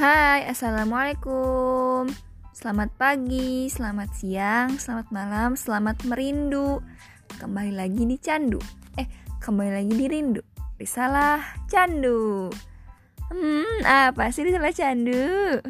Hai, Assalamualaikum. Selamat pagi, selamat siang, selamat malam, selamat merindu. Kembali lagi di Candu. Eh, kembali lagi di Rindu. Risalah Candu. Hmm, apa sih Risalah Candu?